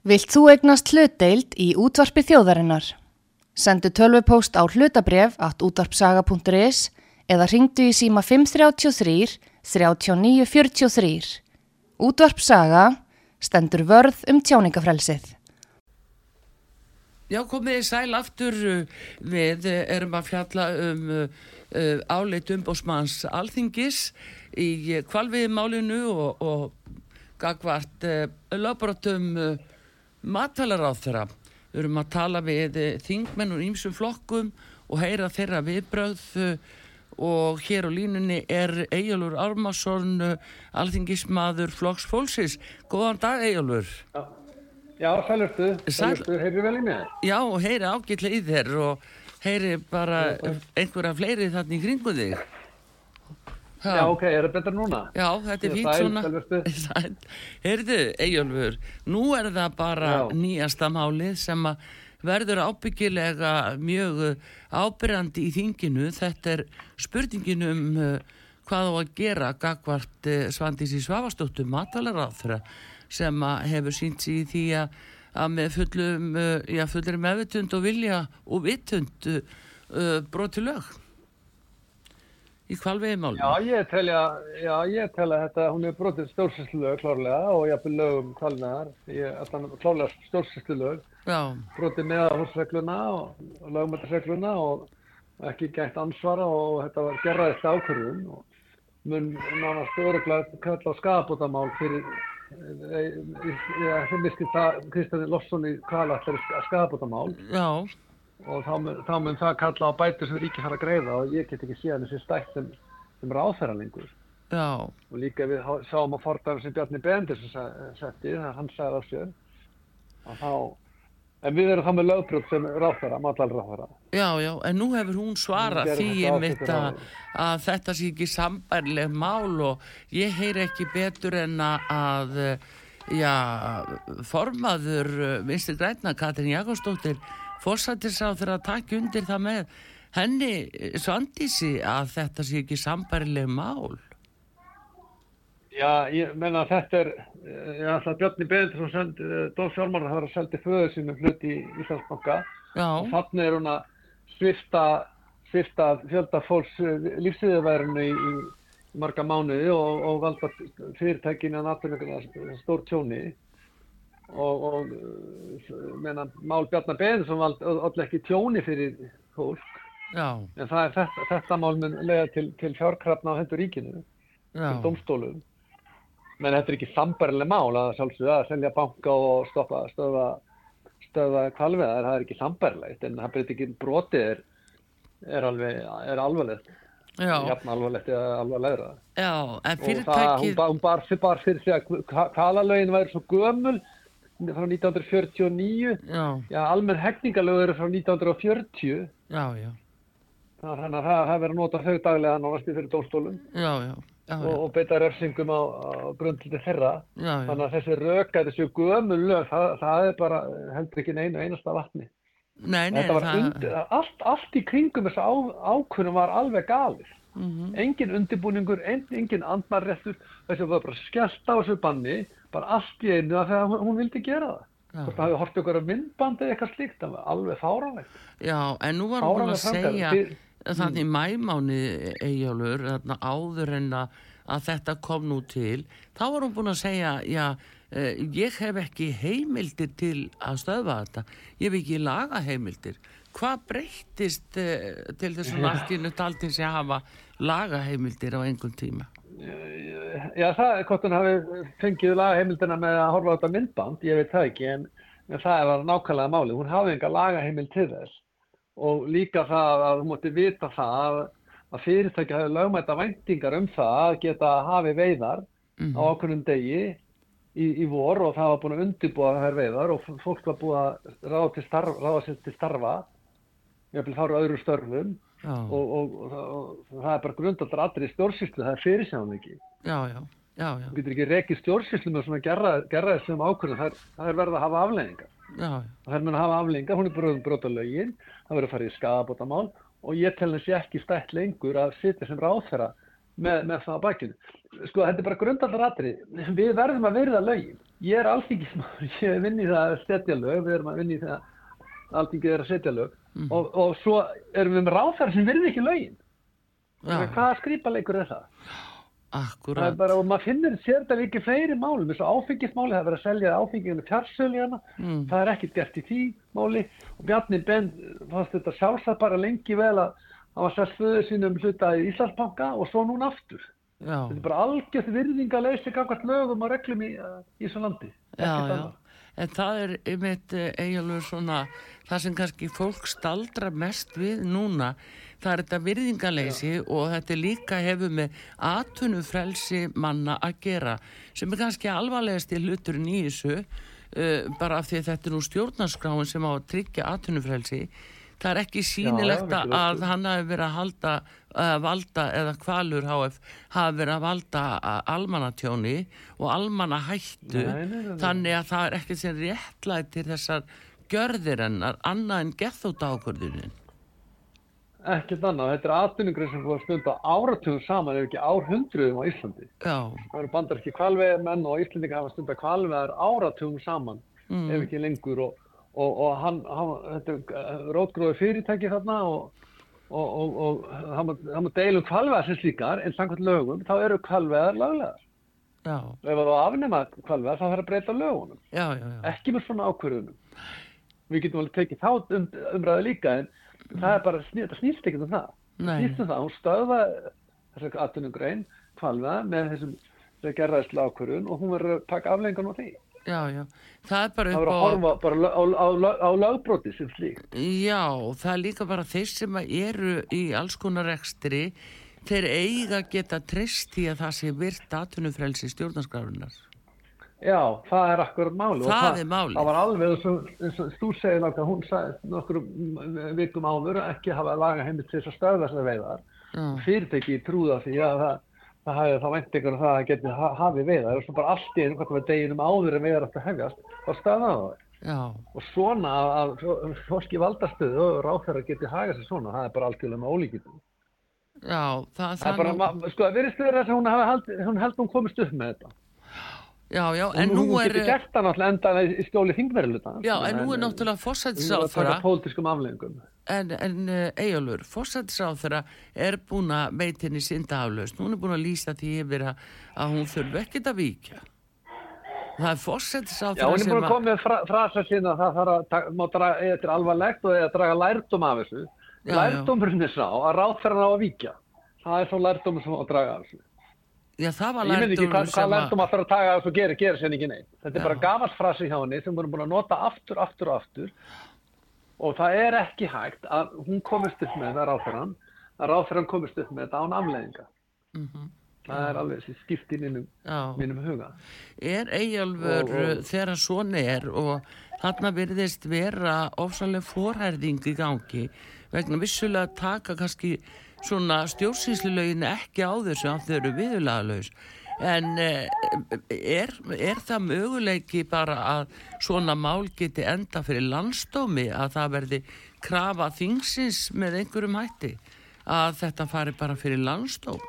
Vilt þú egnast hlutdeild í útvarpi þjóðarinnar? Sendu tölvupóst á hlutabref at útvarpsaga.is eða ringdu í síma 533 3943. Útvarpsaga stendur vörð um tjáningafrelsið. Já, komið í sæl aftur við erum að fjalla um uh, áleit umbósmanns alþingis í kvalviði málinu og, og gagvart uh, lögbrotum matalara á þeirra. Við erum að tala við þingmenn og ímsum flokkum og heyra þeirra viðbröð og hér á línunni er Egilur Armason, alþingismadur flokks fólksins. Góðan dag Egilur. Já. Já, sælurstu, sælurstu, heyrðu vel í mig? Já, heyri ágætlega í þér og heyri bara einhverja fleiri þarna í kringu þig. Ha. Já, ok, er það betra núna? Já, þetta er fínt svona. Heyrðu, Eyjólfur, nú er það bara Já. nýjasta málið sem verður ábyggilega mjög ábyrjandi í þinginu. Þetta er spurningin um uh, hvað á að gera gagvart uh, Svandís í Svavastóttu matalaráþra sem hefur sínt sér í því að, að með fullum, uh, já, fullir meðvitund og vilja og vitund uh, broti lög í kvalveiðmálum. Já, ég telja, já, ég telja þetta, hún er brotið stjórnsýstlög klárlega og ég hafði lögum ætla klárlega stjórnsýstlög, brotið meðahúsregluna og, og lögumættisregluna og ekki gætt ansvara og þetta var gerðaðist ákvörðun og mun nánast öruglega kalla á skapbótamál fyrir ég misti það Kristján Lofsson í kvala þetta mál Já. Og þá mun, þá mun það kalla á bætur sem ríki þarf að greiða og ég get ekki séð þessi stætt sem, sem ráðferðar lengur Já. og líka við sáum að forðar sem Bjarni Bendir setti, það hann sagði á sér að þá En við erum það með lögbrot sem ráðfæra, matalráðfæra. Já, já, en nú hefur hún svarað því mitt að, að þetta sé ekki sambærleg mál og ég heyr ekki betur en að, já, formaður Vinstri Græna, Katrin Jakobsdóttir, fórsættis á þeirra að taka undir það með henni svandísi að þetta sé ekki sambærleg mál. Já, ég menna að þetta er, ég ætla að Björni Beðindsson sendi, Dóf Sjálfmarður hafa seldið föður sínum hlut í Íslandsbanka. Og þannig er hún að svifta, svifta fjölda fólks lífsviðverðinu í, í marga mánuði og, og valda fyrirtækinu að náttúrulega stór tjóni og, og menna, mál Björni Beðindsson valda allir ekki tjóni fyrir fólk. Já. en það er þetta, þetta mál mun lega til, til fjárkrafna á hendur ríkinu til domstólum menn þetta er ekki sambarileg mál að sjálfsögða að selja banka og stoppa stöða, stöða kvalveðar, það er ekki sambarilegt en það breytir ekki brotið er, er er alvarlegt. Jafn alvarlegt eða alvarlegra. Já, en fyrirtækið hún, hún bar, bar fyrir sig að kvalalögin væri svo gömul frá 1949 já, já almenn hegningalög eru frá 1940 já, já. Þannig að það verið að nota þau daglega náttúrulega fyrir dóstólum já, já. Já, og, og beita refsingum á, á grundliti þeirra. Þannig að þessi röka, þessi gömul lög það, það er bara heldur ekki neina einasta vatni. Nei, nei, það... undir, allt, allt í kringum þessu á, ákvörnum var alveg galið mm -hmm. engin undirbúningur, en, engin andmarréttur þessu var bara skellt á þessu banni bara allt í einu að hún, hún vildi gera það. Það hefði hort okkur að myndbandi eða eitthvað slíkt, það var alveg fáránlegt. Já, en nú var hún búin að segja Fyr þannig mm. mæmáni eigjálfur áður en að þetta kom nú til þá var hún búin að segja já, eh, ég hef ekki heimildir til að stöðva þetta. Ég hef ekki laga heimildir hvað breyttist eh, til þessum allinu taltins að hafa laga heimildir á einhvern tíma? Já það er hvort hún hafi fengið laga heimildina með að horfa á þetta myndband ég veit það ekki en, en það var nákvæmlega máli hún hafi enga laga heimild til þess. Og líka það að þú mútti vita það að fyrirtæki hafi lögmæta væntingar um það að geta hafi veiðar mm -hmm. á okkurum degi í, í vor og það var búin að undirbúa þær veiðar og fólk var búin að ráða, starf, ráða sér til starfa ég vil fara á öðru störfum og, og, og, það er bara grundaldar allir í stjórnsýslu, það er fyrirsjáðan ekki. Já, já, já, já. Þú getur ekki rekið stjórnsýslu með svona gerra þessum ákvörðum, það, það er verið að hafa afleggingar það er verið að hafa afleggingar, hún er bröðum brotalögin það verður að fara í skadabótamál og ég tel þessi ekki stætt lengur að sitja sem ráðferða með, með það á bakinu. Sko þetta er bara grundallar aðri, við verðum að verða lögin. ég er alþingismar, ég vinn í það að setja lög, við erum að vinna í það alþingið er að setja lög mm. og, og svo erum við með ráðfæri sem virði ekki lögin hvaða skrýpaleikur er það? Akkurat. Það er bara, og maður finnir sér þetta ekki fleiri málum, eins og áfengismáli, það er að selja áfenginu fjarsöljana, mm. það er ekkert gert í því máli og Bjarni Ben fannst þetta sjálfsagt bara lengi vel að hann var sérst föðu sínum hluta í Íslandsbanka og svo núna aftur. Já. Þetta er bara algjörð virðingaleysi kakvart lögum og reglum í, í þessu landi. Já, já. En það er einmitt eiginlega svona það sem kannski fólk staldra mest við núna það er þetta virðingaleysi Já. og þetta líka hefur með atvinnufrelsi manna að gera sem er kannski alvarlegast í hluturinn í þessu uh, bara af því að þetta er nú stjórnarskráin sem á að tryggja atvinnufrelsi. Það er ekki sínilegt Já, að hann hafi verið að halda að valda eða kvalur HF hafi verið að valda almanatjóni og almanahættu þannig að það er ekki sem réttlættir þessar görðir ennar annað en gethótt ákvörðunin ekkert annað, þetta er atvinningrein sem búið að stunda áratugum saman ef ekki árhundruðum á Íslandi. Já. það eru bandarski kvalveðmenn og Íslandingar hafa stunda kvalveðar áratugum saman mm. ef ekki lengur. Og, og, og hann, hann þetta er uh, rótgróði fyrirtæki þarna og, og hann má deilum kvalveðar sem slíkar en samkvæmt lögum þá eru kvalveðar löglegar. Já. ef það var afnema kvalveðar þá þarf að breyta lögunum. Já, ekki með svona ákverðunum við getum alveg tekið þá um, umræðu líka en það er bara, það snýst ekki um það snýst um það, hún stöða þessar atvinnugrein, kvalva með þessum gerðaðislega ákvörðun og hún verður að taka aflengan á því Já, já, það er bara upp á... Það verður að horfa bara á, á, á, á lögbróti sem slík. Já, það er líka bara þeir sem eru í alls konar ekstri, þeir eiga geta trist í að það sé virt atvinnufrelsi stjórnarskrárunar. Já, það er akkurat máli. Það, það er máli. Það var alveg þú segir náttúrulega, hún sagði nokkur vikum áður ekki hafa laga heimil til þess að stöða þessar veiðar. Mm. Fyrirtæki trúða því að það, það hafi þá veintingur að það geti hafi veiðar og svo bara allt í einu, hvað það var deginum áður en veiðar aftur hefjast, þá stöða það það. Já. Og svona að fólki valdastöðu og ráþæra geti hagað sér svona, það er bara algjörlega með ólíkitum. Já, það, það er bara, sko, Já, já, en nú er... Hún getur gert það náttúrulega enda í skjóli þingverðiluta. Já, en nú er náttúrulega fórsættisáþara... Það er pólitískum aflengum. En, en Ejólfur, fórsættisáþara er búin að meitinni synda aflaust. Hún er búin að lýsa því yfir að, að hún þurfi ekkit að víkja. Það er fórsættisáþara sem að... Já, hún er búin að koma með fra, frasa sína að það þarf að þetta er alvarlegt og eða draga lærdom af þessu. Lærdómurinn er sá að ráðferðan á að víkja. Það er svo lærdómur sem að draga af þessu. Já, það var lærdum sem að... Ég veit ekki hvað, lærdum að er að taka að þessu gerir, gerir sér ekki neitt. Þetta er Já. bara gamalt frasi hjá henni sem við erum búin að nota aftur, aftur og aftur og það er ekki hægt að hún komist upp með það ráðferðan, að ráðferðan komist upp með þetta án afleðinga. Mm -hmm. Það er alveg þessi skipt í mínum, mínum huga. Er eigjálfur þegar svona er og þarna verðist vera ofsalega forhærðing í gangi vegna vissulega taka kannski svona stjórnsýslilögin ekki á þessu að þau eru viðlagalauðs en eh, er, er það möguleiki bara að svona mál geti enda fyrir landstómi að það verði krafa þingsins með einhverjum hætti að þetta fari bara fyrir landstóm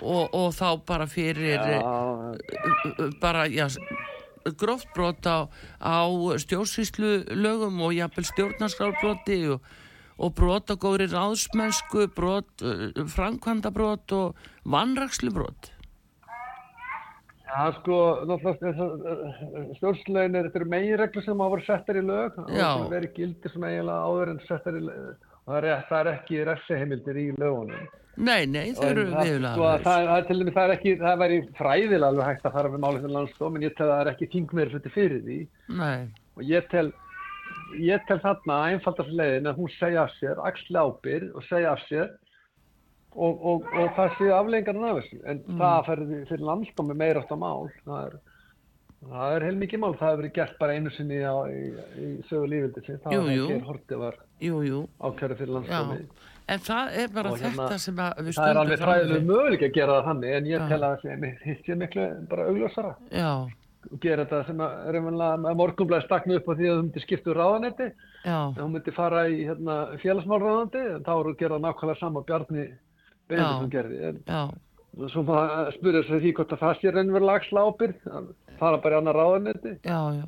og, og þá bara fyrir já. Eh, bara já gróftbrot á, á stjórnsýslu lögum og jafnvel stjórnarskrálbroti og og brot og góðri ráðsmennsku, brot, uh, framkvæmdabrot og vannrakslubrot? Já, sko, náttúrulega stjórnslegin er þetta meginreglu sem hafa verið settar í lög og það verið gildi svona eiginlega áður en settar í lög og það er, það er ekki refseheimildir í lögunum. Nei, nei, þau eru viðlega. Sko, það, það, til dæmis, það er ekki, það væri fræðilega alveg hægt að fara með málið til landstofn en ég tel að það er ekki þingmeir fyrir því nei. og ég tel ég tel þarna einfaldast leiðin að hún segja af sér, axli ábyrg og segja af sér og, og, og það séu aflengarinn af þessu. En mm. það fyrir, fyrir landsdómi meira átt á mál. Það er, það er heilmikið mál, það hefur verið gert bara einu sinni á, í, í sögu lífildi sin það var ekki hortið var ákjörði fyrir landsdómi. Já. En það er bara og þetta hérna, sem við stundum Það er alveg fræðilega möguleik að gera það þannig en ég tel að það sé miklu bara augljósara. Já og gera þetta sem að morgunblæði stakna upp á því að þú myndir skipta úr ráðanetti þú myndir fara í hérna, félagsmálráðandi en þá eru að gera nákvæmlega sama Bjarni Benediksson gerði. En svo maður spyrja sér því hvort að það sé reynverðilega axla ábyrg fara bara í annar ráðanetti já, já.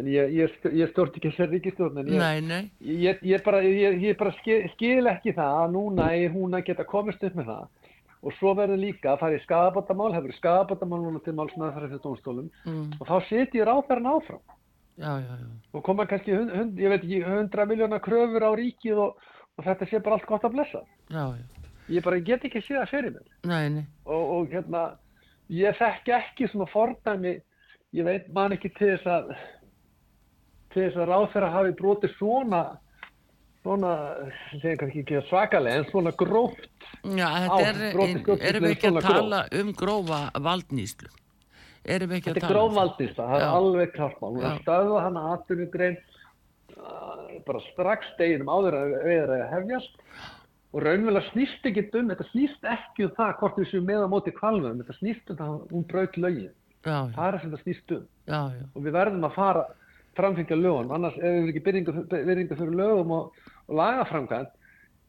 En ég, ég, ég stjórn ekki sér ríkistjórn en ég, nei, nei. ég, ég bara, bara skil, skil ekki það að núna er hún að geta komist upp með það og svo verður líka að fara í skadabottamál hefur skadabottamál núna til málsnaðar fyrir dónstólum mm. og þá setjur áferðan áfram já, já, já. og koma kannski hund, hund, ég veit ekki, hundra miljónar kröfur á ríkið og, og þetta sé bara allt gott að blessa ég bara get ekki séð það fyrir mér nei, nei. Og, og hérna ég þekk ekki svona fordæmi ég veit man ekki til þess að til þess að ráðferða hafi brotið svona svona, segjum kannski ekki svakalega en svona gróft. Já, þetta er, erum við ekki að tala gróf. um grófa valdnýslu erum við ekki að tala um þetta er gróf valdnýsla, það er alveg klart hún stöða hann að atvinnugrein uh, bara strax deginum áður að við erum að hefjast. Og raunverulega snýst ekki um þetta snýst ekki um það hvort við séum með á móti kvalvum, þetta snýst um það hún braut lögin, það er sem það snýst um. Já, já. og við verðum að fara framfengja lögum, annars ef við ekki byrjinga fyrir lögum og lagaframkvæmt,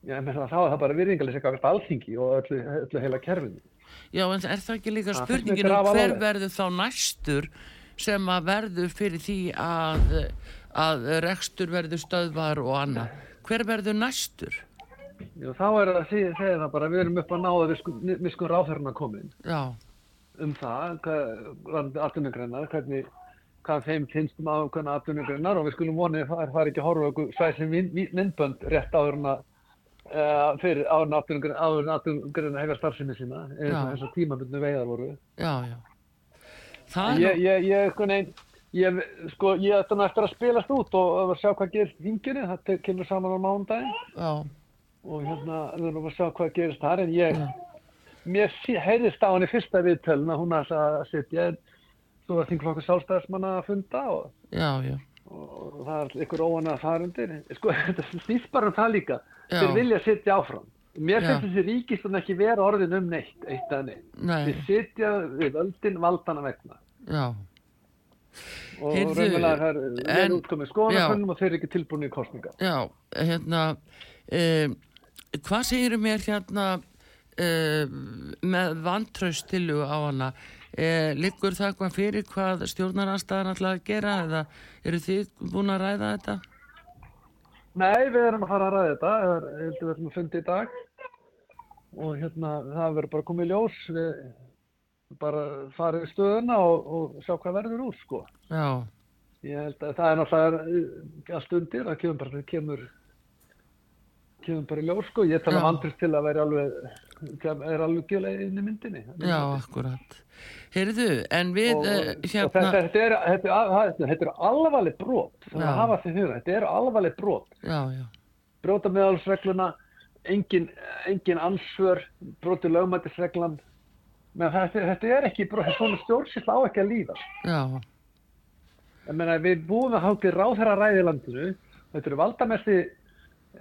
já, þá er það bara virðingalis eitthvað alþingi og öllu, öllu heila kerfinu. Já, en er það ekki líka spurningin um hver verður þá næstur sem að verður fyrir því að, að rekstur verður stöðvar og annað? Hver verður næstur? Já, þá er það að segja það bara, við erum upp að náða við sko, ráþörna komin. Já. Um það, hvað, allir hvernig hvað þeim finnst um ákveðna atvinnugreinar og við skulum vonið að það er ekki að horfa svæsum myndbönd rétt áður en að uh, fyrir áður en atvinnugreinar hefja starfsemi sína eins og tímabundinu veiðar voru. Já, já. Ég, ég, ég, sko neyn ég, sko, ég ætti nú eftir að spilast út og að sjá hvað gerist vinginni, það kemur saman á mándagin og hérna við erum að sjá hvað gerist þar en ég já. mér heyrðist á henni fyrsta viðtölun að hún að setja svo var þingflokkur sálstæðismanna að funda og, já, já. og það er ykkur óan að fara undir sko þetta snýst bara um það líka. Þeir vilja sittja áfram. Mér finnst þessi ríkistun ekki vera orðin um neitt eitt að neitt. Nei. þeir sittja við öldin valdana vegna. Já. Og raunverulega það er vel útkomið skoðanakönnum og þeir eru ekki tilbúin í kostninga já, hérna um, hvað segir mér hérna um, með vantraustilu á hana Eh, liggur það hvað fyrir hvað stjórnaranstæðan ætlaði að gera eða eru þið búin að ræða þetta? Nei, við erum að fara að ræða þetta. Heldur við erum að fundi í dag. Og hérna það verður bara komið ljós. Við bara farið í stöðuna og, og sjá hvað verður úr sko. Já. Ég held að það er náttúrulega allt undir, það kemur bara kemur kemur bara í ljós sko, ég tala vandrist til að vera alveg, er alveg gjölega inn í myndinni. Já, akkurat. Heyrðu, en við og, uh, hérna... Og þetta, þetta er, þetta, er alvarleg brot, það er þetta er alvarleg brot. Já, já. Brota meðalsregluna, engin, engin ansvör, broti lögmætisreglan, menn þetta, þetta er ekki brot, svona stjórnsýll á ekki að líða. Já. Ég meina, við búum að hákið ráðherra ræði landinu, þetta eru valdamesti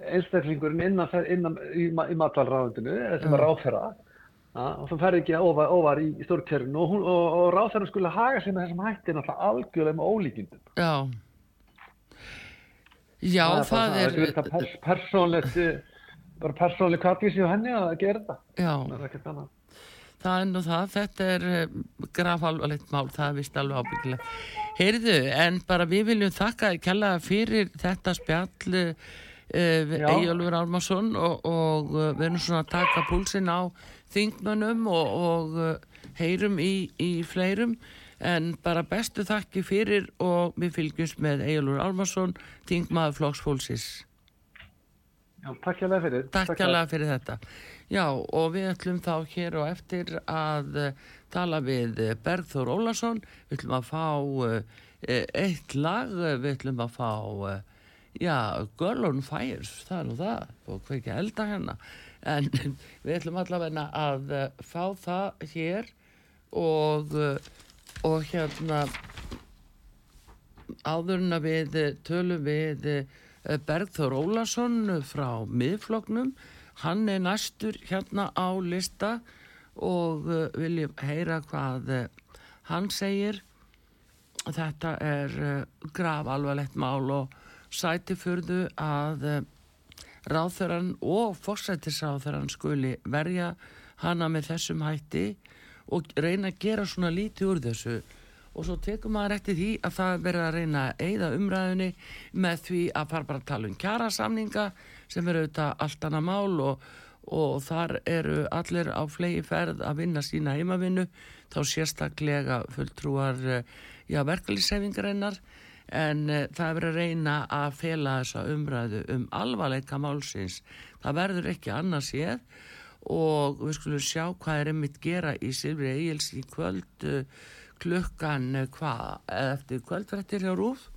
einstaklingurinn innan, innan í, í matvalráðundinu sem er ráðherra og það fer ekki ofar, ofar í stórkerfinu og, og, og ráðherra skulle haga sig með þessum hætti náttúrulega algjörlega með ólíkindum. Já. Já það, það er Það er pers, persónlegt bara persónlegt kvartísi á henni að gera þetta. Já. Það er, það er nú það, þetta er eh, grafalvarlegt mál, það er vist alveg ábyggilega. Heyrðu, en bara við viljum þakka kella fyrir þetta spjall Ejjólfur Almarsson og, og uh, við erum svona að taka púlsinn á þingmönnum og, og uh, heyrum í, í fleirum. En bara bestu þakki fyrir og við fylgjumst með Ejjólfur Almarsson þingmaður flóksfólksins Já, takk hjálpa fyrir. Takk hjálpa fyrir þetta. Já, og við ætlum þá hér og eftir að tala við Bergþór Ólason. Við ætlum að fá eitt lag, við ætlum að fá já, Girl on Fires það er nú það, og hvað ekki elda hérna. En við ætlum allavega að uh, fá það hér og uh, og hérna áðurinn að við tölum við uh, Bergþór Ólason frá miðfloknum hann er næstur hérna á lista og viljum heyra hvað hann segir. Þetta er grav alvarlegt mál og sæti fyrðu að eh, ráþöran og fórsættisráþöran skuli verja hana með þessum hætti og reyna að gera svona lítið úr þessu. Og svo tekum maður eftir því að það verður að reyna að eigða umræðinni með því að fara bara að tala um kjærasamninga sem eru auðvitað allt annað mál og, og þar eru allir á flegi ferð að vinna sína heimavinnu þá sérstaklega fulltrúar já, verkefliðsefingarinnar en uh, það verður að reyna að fela þessa umræðu um alvarleika málsins. Það verður ekki annars ég og við skulum sjá hvað er einmitt gera í Silvri Egil's í kvöld uh, klukkan eh, hvað eftir kvöldrættir hjá Rúf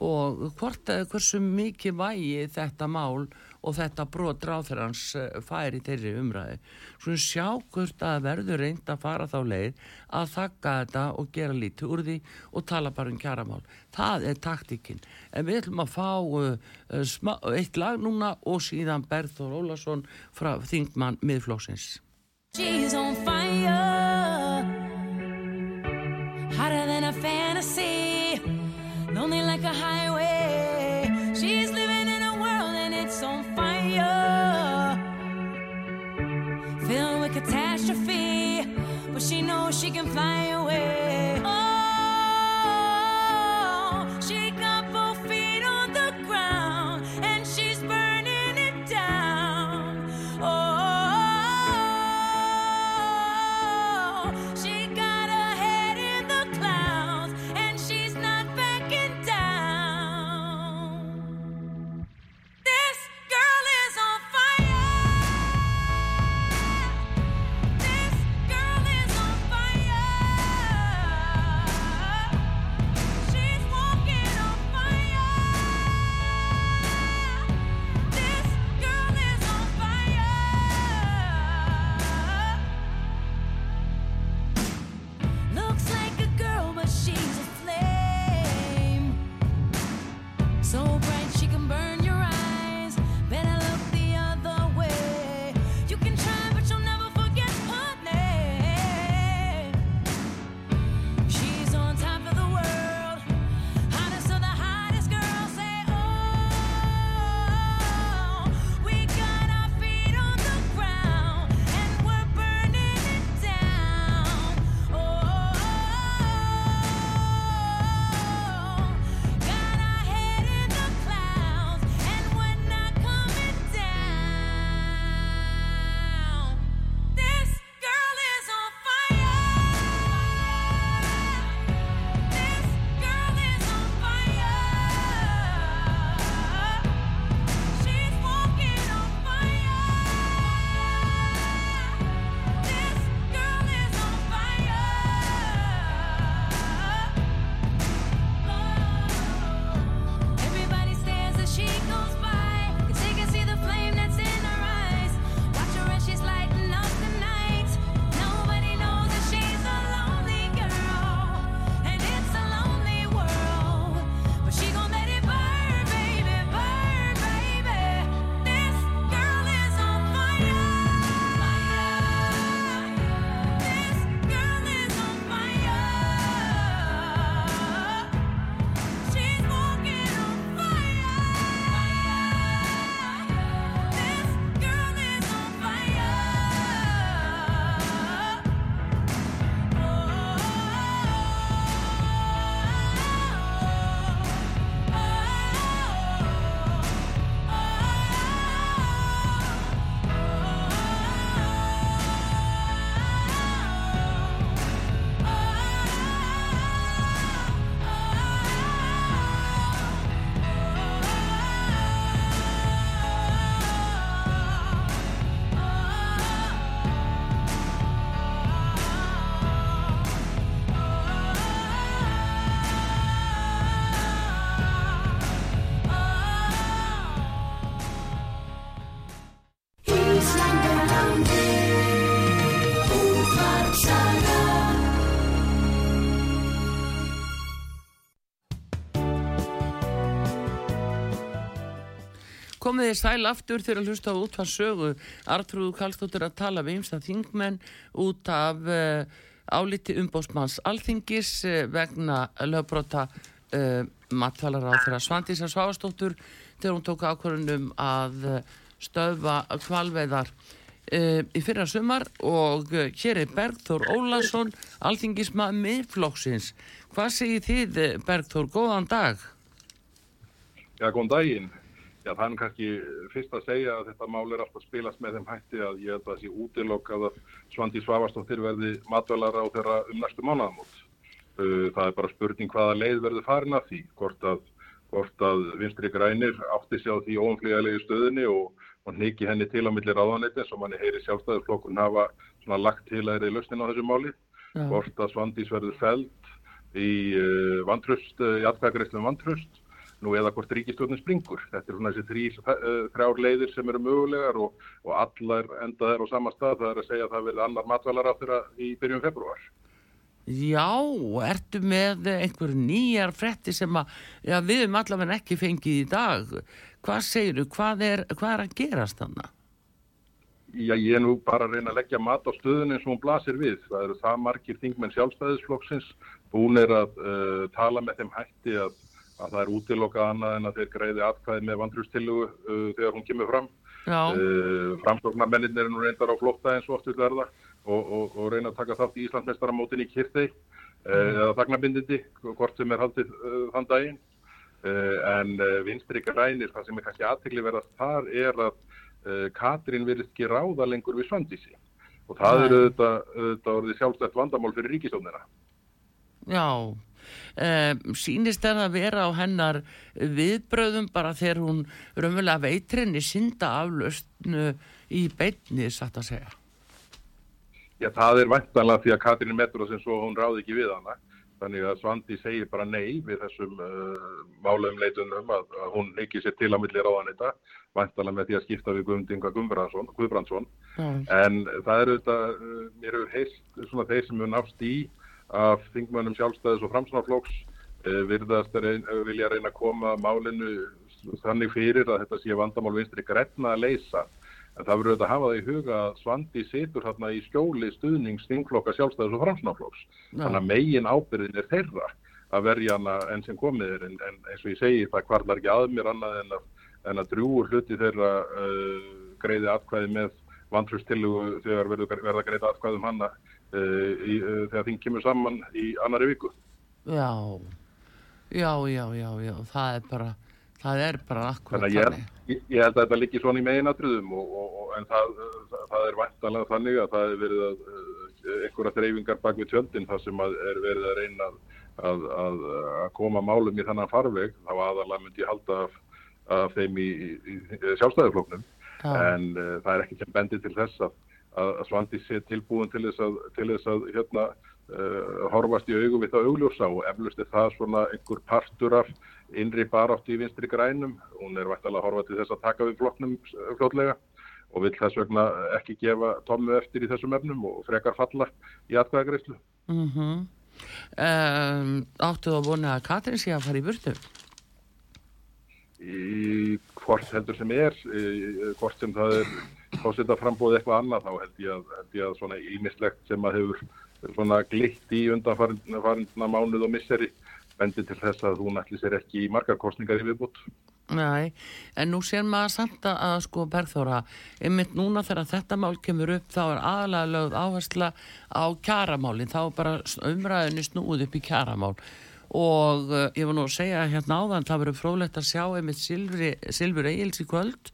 og hvort eða hversu mikið vægi þetta mál og þetta brot ráþurans eh, færi þeirri umræði. Svona sjá hvort að verður reynd að fara þá leið að þakka þetta og gera lítið úr því og tala bara um kjaramál. Það er taktikinn. En við ætlum að fá uh, smá, eitt lag núna og síðan Berður Ólason frá Þingmann miðflósins. She's on fire hotter than a fantasy, lonely like a highway. She can fly komið þið sæl aftur þegar að hlusta út hvað sögu Artrúðu Kallstóttur að tala við einsta þingmenn út af uh, áliti umbósmanns alþingis uh, vegna lögbrota uh, eh, matfælar á þeirra Svandísar Svavastóttur þegar hún tók ákvörðunum að stöðva kvalveðar í fyrra sumar og hér er Bergþór Ólason, alþingismað miðflokksins. Hvað segir þið Bergþór, góðan dag? Já, góðan daginn. Já, það er kannski fyrst að segja að þetta mál er alltaf spilast með þeim hætti að ég held að það sé útilokkað að Svandi Svavastóttir verði matvælara á þeirra um næstu mánuðamót. Uh, það er bara spurning hvaða leið verður farin af því, hvort að, hvort að vinstri grænir átti sig á því óumflíðalegi stöðinni og, og niki henni til á milli ráðanleitin sem manni heyri sjálfstæðurflokkun hafa lagt til að er í lausnin á þessu máli. Hvort að Svandís verður feld í uh, vantröst, uh, í atkvæðagreifslum vantröst nú eða hvort ríkistjórnum springur. Þetta er svona þessi þrý, eh, þrjár leiðir sem eru mögulegar og, og allar enda þeir á sama stað. Það er að segja að það verði annar matvælar á þeirra í byrjum februar. Já, ertu með einhver nýjar fretti sem að, já, við erum allavega ekki fengið í dag. Hvað segir þú? Hvað er, hvað er að gerast þannig? Já, ég er nú bara að reyna að leggja mat á stöðun eins og hún blasir við. Það eru það margir þingmenn sjálfstæðisflokksins. Búin er að uh, tala með þeim hætti að að það er útilokað annað en að þeir greiði atkvæði með vandrústillugu uh, þegar hún kemur fram. Uh, Framstofnarmennin er nú reyndar á flotta eins og oft vil verða og, og, og reyna að taka þátt í Íslandsmestaramótin í Kirtei uh, mm. eða þagnarbindindi, hvort sem er haldið uh, þann daginn. Uh, en vinstri grænir, það sem er kannski aðtegli verðast þar er að Katrín verið ekki ráða lengur við Svandísi og það eru auðvitað, auðvitað orðið sjálfstætt vandamál fyrir ríkistónina. Já, sínist er að vera á hennar viðbröðum bara þegar hún raunverulega veitrinni synda aflöstnu í beitni, satt að segja. Já, það er vantanlega því að Katrín metur og sem svo hún ráði ekki við hana. Þannig að Svandi segir bara nei við þessum uh, málumleitunum að, að hún ekki sér til að milli ráðan þetta, vantalega með því að skipta við Guðmundinga Guðbrandsson. Mm. En það eru þetta, uh, mér hefur heist svona þeir sem hefur nátt í af þingmönnum sjálfstæðis og framsnáflóks eh, virðast reyn, vilja reyna að koma málinu þannig fyrir að þetta sé vandamál vinstri græna að leysa. En það verður að hafa það í huga að Svandi situr hérna í skjóli stuðnings þingflokka sjálfstæðis og framsnáflóks. Þannig að megin ábyrðin er þeirra að verja hana enn sem komið er. En, en eins og ég segi það kvarlar ekki að mér annað en að, en að drúur hluti þeirra uh, greiði atkvæði með vantrústillugu þegar verða greita atkvæðum hanna í, uh, þegar þing kemur saman í annari viku. Já, já, já, já, já. það er bara það er bara akkurat þannig ég, ég, ég held að þetta liggi svona í meginatriðum og, og, og, en það, það, það er vantalega þannig að það er verið að uh, einhverja þreyfingar bak við tjöldin þar sem er verið að reyna að, að, að koma málum í þannan farveg. Þá aðalega myndi ég halda af, af þeim í, í, í sjálfstæðifloknum en uh, það er ekki sem bendi til þess að að Svandi sé tilbúin til þess að, til þess að hérna, uh, horfast í augum við það augljósa og eflust er það svona einhver partur af innri barátt í vinstri grænum. Hún er vært að horfa til þess að taka við flokknum uh, fljótlega og vil þess vegna ekki gefa tómmu eftir í þessum efnum og frekar falla í atkvæðagreyslu. Mm -hmm. um, áttu þú að vona að Katrin sé að fara í burtu? Í hvort heldur sem er, í, hvort sem það er fórseta frambóð eitthvað annað þá held ég að, held ég að svona ímislegt sem að hefur svona glitt í undanfarina mánuð og misseri bendi til þess að hún ætli sér ekki í margar kostningar í viðbútt. Nei, en nú sér maður samt að sko Bergþóra, einmitt núna þegar þetta mál kemur upp þá er aðalega lögð áhersla á kjaramálinn, þá er bara umræðinni snúð upp í kjaramál og uh, ég var nú að segja hérna áðan, það verður frólægt að sjá einmitt Silfur Egil's í kvöld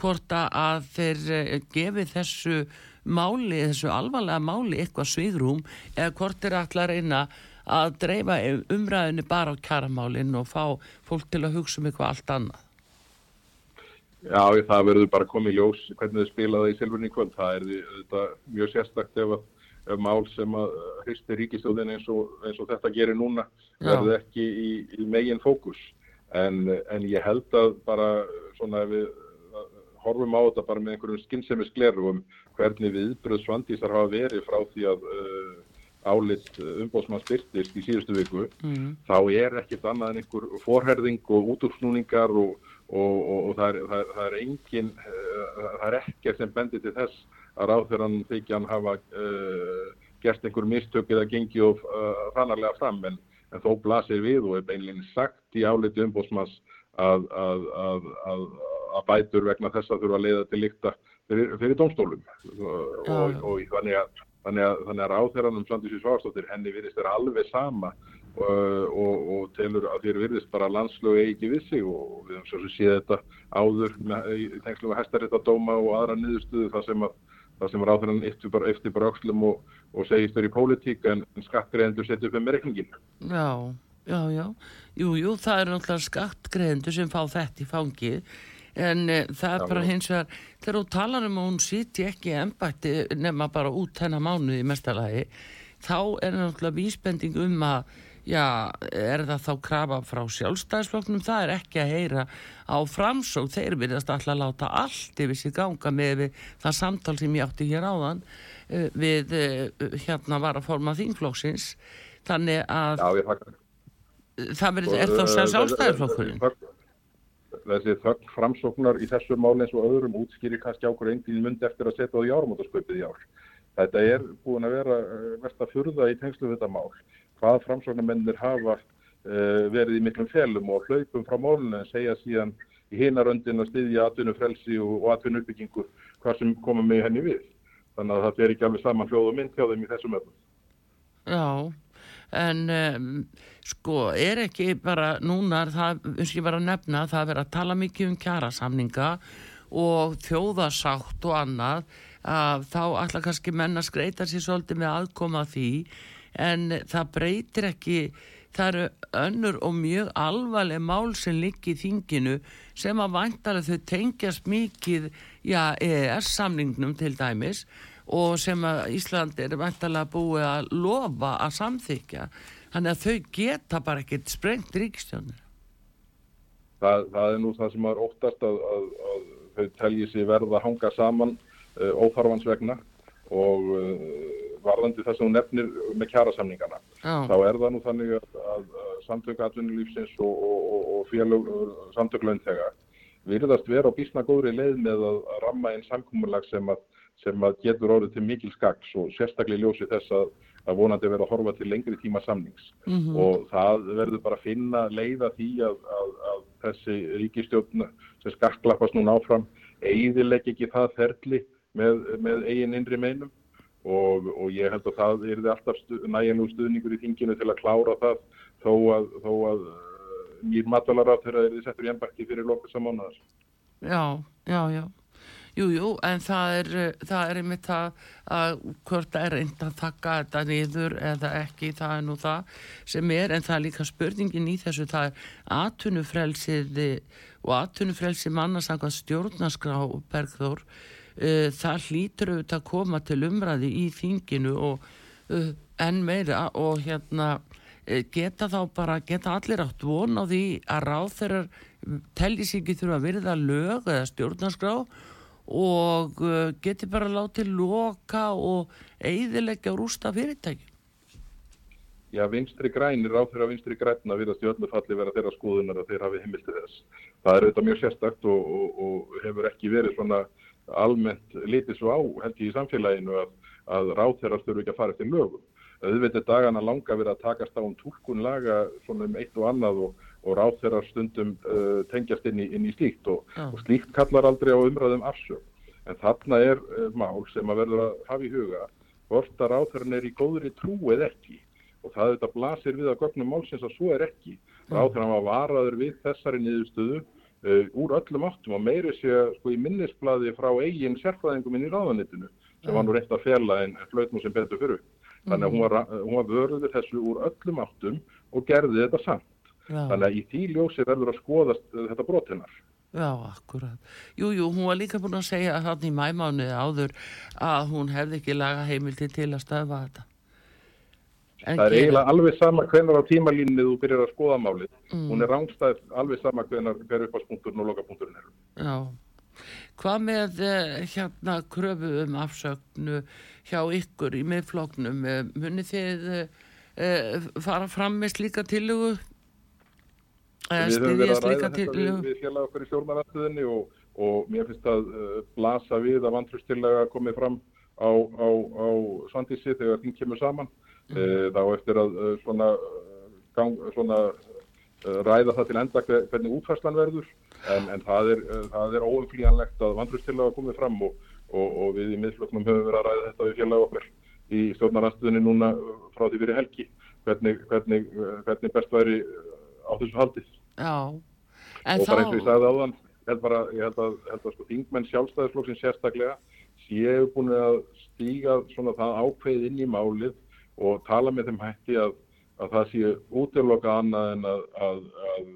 hvort að þeir eh, gefi þessu máli, þessu alvarlega máli eitthvað sviðrúm eða hvort þeir ætla að reyna að dreifa umræðinu bara á kjaramálinn og fá fólk til að hugsa um eitthvað allt annað. Já, það verður bara komið ljós hvernig þau spilaði í Silvurni kvöld. Það er þetta mjög ef mál sem að hristi ríkistöðin eins, eins og þetta gerir núna verður ekki í, í megin fókus. En, en ég held að bara svona ef við horfum á þetta bara með einhverjum skinnsemi sklerugum hvernig viðbröð svandísar hafa verið frá því að uh, álitt umbóðsmann styrtist í síðustu viku mm. þá er ekkit annað en einhver forherðing og útúrsnúningar og, og, og, og það, er, er, er engin það er ekkert sem bendir til þess að ráþurann þykjan hafa uh, gert einhver mistök eða gengið of uh, fram en, en þó blasir við og er beinleginn sagt í áliti umbóðsmanns að, að, að, að að bætur vegna þess að þurfa að leiða til líkta fyrir, fyrir domstólum og, og, og þannig að þannig að, að ráþeranum Svandísi Svárstóttir henni virðist vera alveg sama og, og, og telur að þér virðist bara landslögu eigi við sig. Og við höfum svo sem séð þetta áður með, í tengslu með hæstaréttadóma og aðra niðurstuðu þar sem að þar sem ráþeran eftir bara, öxlum og, og segist þau í pólitík en skattgreðendur setja upp með reikningin Já, já, já. Jú, jú, það er náttúrulega skattgreðendur sem fá þetta í fangið en e, það er já, bara hins vegar þegar þú talar um að hún sýti ekki ennbætti nema bara út hennar mánu í mestalagi þá er náttúrulega vísbending um að já, er það þá krafa frá sjálfstæðisfloknum, það er ekki að heyra á framsók, þeir verðast alltaf að láta allt yfir sér ganga með það samtal sem ég átti hér áðan uh, við uh, hérna var að forma þínflóksins þannig að já, það verður, er þá sjálfstæðisflokkurinn? þessi þögn framsóknar í þessu mál eins og öðrum útskýri kannski ákveður einn mynd eftir að setja það í áramótasköpið í ár. Þetta er búin að vera verðt að furða í tengslu þetta mál. Hvað framsóknarmennir hafa uh, verið í miklum felum og hlaupum frá málunum en segja síðan í hinaröndin að styðja atvinnufrelsi og, og atvinnuppbyggingu hvað sem koma með henni við. Þannig að það fer ekki alveg saman hljóð og mynd hjá þeim í þessum öllum. Já en um, sko er ekki bara núna það, og ég var að nefna það verið að tala mikið um kjærasamninga og þjóðasátt og annað að þá alltaf kannski menna skreita sér svolítið með aðkoma því en það breytir ekki það eru önnur og mjög alvarleg mál sem liggi í þinginu sem að vantarlega þau tengjast mikið já, EES samningnum til dæmis og sem að Ísland er vantarlega búið að lofa að samþykja þannig að þau geta bara ekkert sprengt ríkstjónir það, það er nú það sem er óttast að, að, að þau telji sér verða að hanga saman uh, óþarfans vegna og uh, varðandi það sem hún nefnir með kjærasamningana oh. þá er það nú þannig að, að samtöku atvinnulífsins og, og, og, og félög samtöku launþega virðast vera á bísna góðri leið með að ramma einn samkúmulag sem að sem að getur orðið til mikil skaks og sérstaklega ljósi þess að, að vonandi verða að horfa til lengri tíma samnings mm -hmm. og það verður bara að finna leiða því að, að, að þessi ríkistjóðn sem skakklappast núna áfram eiðileg ekki það ferli með, með eigin innri meinum og, og ég held að það er alltaf stu, næjanlegu stuðningur í þinginu til að klára það þó að, þó að mýr matvalara þegar það er settur í ennbætti fyrir lokast samánaðar. Já, já, já. Jújú, jú, en það er, það er einmitt það að hvort er reynd að taka þetta niður eða ekki, það er nú það sem er, en það er líka spurningin í þessu, það er atunufrelsið og atunufrelsið mannarsangað stjórnarskrá Bergþór, uh, það hlýtur auðvitað að koma til umræði í þinginu og uh, enn meira og hérna uh, geta þá bara, geta allir átt von á því að ráð þeirra telli sér ekki þurfa að virða lög eða stjórnarskrá og geti bara látið loka og eiðilegja og rústa fyrirtæki Já, vinstri grænir á þeirra vinstri græna virðast í öllu falli vera þeirra skoðunar að þeir hafi heimilti þess. Það er auðvitað mjög sérstakt og, og, og hefur ekki verið svona almennt litið svo á held ég í samfélaginu að, að ráð þeirra störu ekki að fara eftir lögum. Auðvitað dagana langa verið að takast á um tólkun laga svona um eitt og annað og og ráð þeirra stundum uh, tengjast inn í, inn í slíkt og, ja. og slíkt kallar aldrei á umræðum afsög. En þarna er uh, mál sem að verður að hafa í huga hvort að ráð þeirra er í góðri trú eða ekki og það þetta blasir við að gögnum málsins að svo er ekki. Ráð þeirra var varaður við þessari niðurstöðu uh, úr öllum áttum og meiri sé sko í minnisbladi frá eigin sérfræðingum inn í ráðanitinu sem ja. var nú reynt að fjalla en flöt nú sem betur fyrir. Þannig að hún var, hún var vörður þessu úr öllum áttum og gerði þetta samt. Já. Þannig að í því ljósi verður að skoðast uh, þetta brotinnar. Já, akkurat. Jújú, jú, hún var líka búin að segja hann í mæmánuði áður að hún hefði ekki laga heimildi til að stöfa þetta. En það er eiginlega alveg sama hvernig á tímalínni þú byrjar að skoða málið. Mm. Hún er rángstæð alveg sama hvernig hver uppáspunkturinn og lokapunkturinn er. Já. Hvað með eh, hérna kröfu um afsögnu hjá ykkur í miðfloknum? Eh, munið þið eh, fara fram með slíka tillugu Við höfum verið að ræða þetta við, við félag okkur í stjórnaraftuðinni og, og mér finnst að blasa við að vantrústilega komið fram á, á, á Svandísi þegar þing kemur saman. Uh, þá eftir að uh, svona, gang, svona ræða það til enda hvernig útfærslan verður. En, en það er, er óumflíjanlegt að vantrústilega komið fram og, og, og við í miðfloknum höfum verið að ræða þetta við félag okkar í stjórnarnastuðinni núna frá því fyrir helgi. Hvernig, hvernig, hvernig best væri á þessu haldið. Já, og bara eins og ég sagði áðan, held, bara, ég held að, held að sko, þingmenn sjálfstæðisflokksinn sérstaklega séu búin að stíga svona það ákveð inn í málið og tala með þeim hætti að, að það séu útloka annað en að, að, að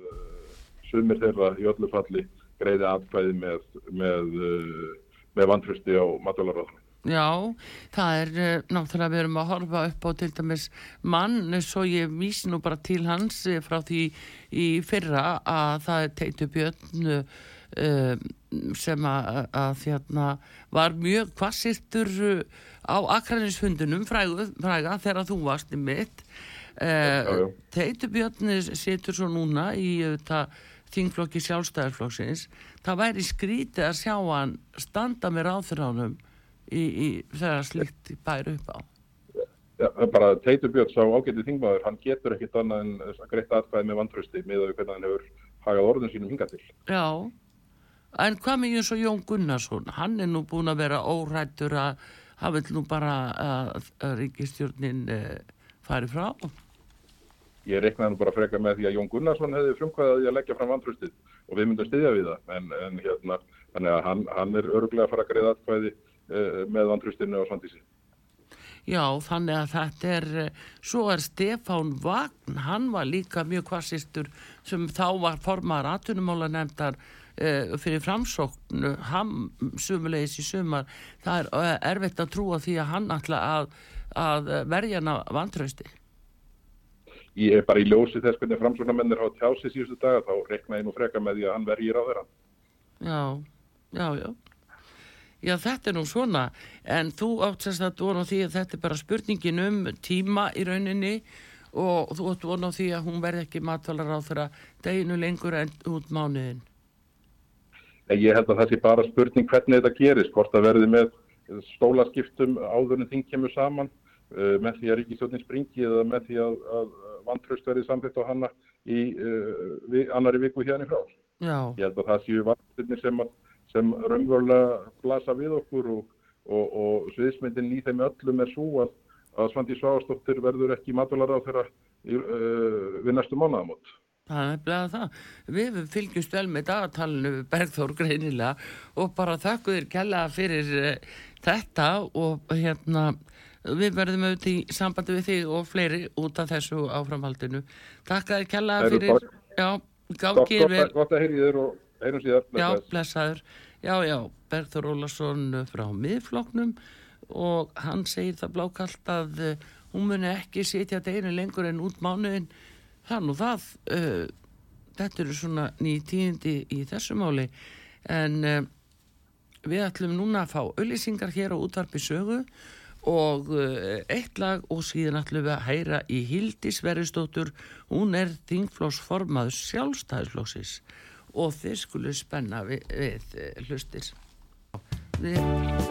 sumir þeirra í öllu falli greiði atkvæði með, með, með vantrösti á matvælaráðunum. Já, það er uh, náttúrulega við erum að horfa upp á til dæmis mann svo ég vísi nú bara til hans eh, frá því í fyrra að það teitu björn sem að, að þérna var mjög kvassirtur á Akraninshundunum fræga, þegar þú varst í mitt. Uh, teitu björn situr svo núna í þetta þingflokki sjálfstæðarflokksins það væri skrítið að sjá hann standa með í þegar slikt bæri upp á. Já, bara Teitur Björns á ágætið þingmaður, hann getur ekkit annað en að greita aðfæði með vantrösti með að hvernig hann hefur hagað orðin sínum hinga til. Já, en hvað með eins og Jón Gunnarsson, hann er nú búin að vera órættur að hann vil nú bara að, að ríkistjórnin eh, fari frá? Ég reiknaði nú bara freka með því að Jón Gunnarsson hefði frumkvæðið að leggja fram vantröstið og við myndum styðja við það, en, en hérna, hann, hann er öruglega að fara að greiða aðfæði Eh, með vantrústinu og svandísi. Já, þannig að þetta er, eh, svo er Stefán Vagn, hann var líka mjög kvassistur sem þá var formar aðtunumála nefndar uh, fyrir framsóknu, hann sumulegis í sumar, það er uh, erfitt að trúa því að hann ætla að, að verja hana vantrösti. Ég er bara í ljósi þess hvernig framsóknarmennir á tjási síðustu daga, þá rekna ég nú freka með því að hann verjir á þeirra. Já, já, já já þetta er nú svona en þú áttast að vona því að þetta er bara spurningin um tíma í rauninni og þú átt vona því að hún verði ekki matvalar á þeirra deginu lengur en út mánuðin Ég held að það sé bara spurning hvernig þetta gerist hvort það verði með stólaskiptum áður en þing kemur saman uh, með því að Ríkisjónin springi eða með því að, að vantraust verði samfitt á hanna í uh, vi, annari viku hérna í frá Já. Ég held að það séu vantraustinir sem sem raunverulega blasa við okkur og, og, og sviðismyndin í þeim öllum er svo að, að Svandi Sváastóttir verður ekki matvalar á þeirra uh, við næstu mánuðamót. Það er bleið að það. Við fylgjumst vel með dagatalinu Bergþór greinilega og bara þakku þér kella fyrir uh, þetta og hérna við verðum auðvitað í sambandi við þig og fleiri út af þessu áframhaldinu. Takk að þér kella fyrir, já, gáðgir vel. Gott að heyri þér og Einum síðar. Já, blessaður. Já, já, Berður Ólason frá miðfloknum og hann segir það blákallt að uh, hún muni ekki setja deginu lengur en út mánuðin. Þann og það, uh, þetta eru svona nýjum tíðindi í þessu máli. En uh, við ætlum núna að fá auðlýsingar hér á útvarpi sögu og eitt lag og síðan ætlum við að heyra í Hildi Sverristóttur, hún er þingflósformaður sjálfstæðisflóksis og þeir skulu spenna við, við hlustir. Við,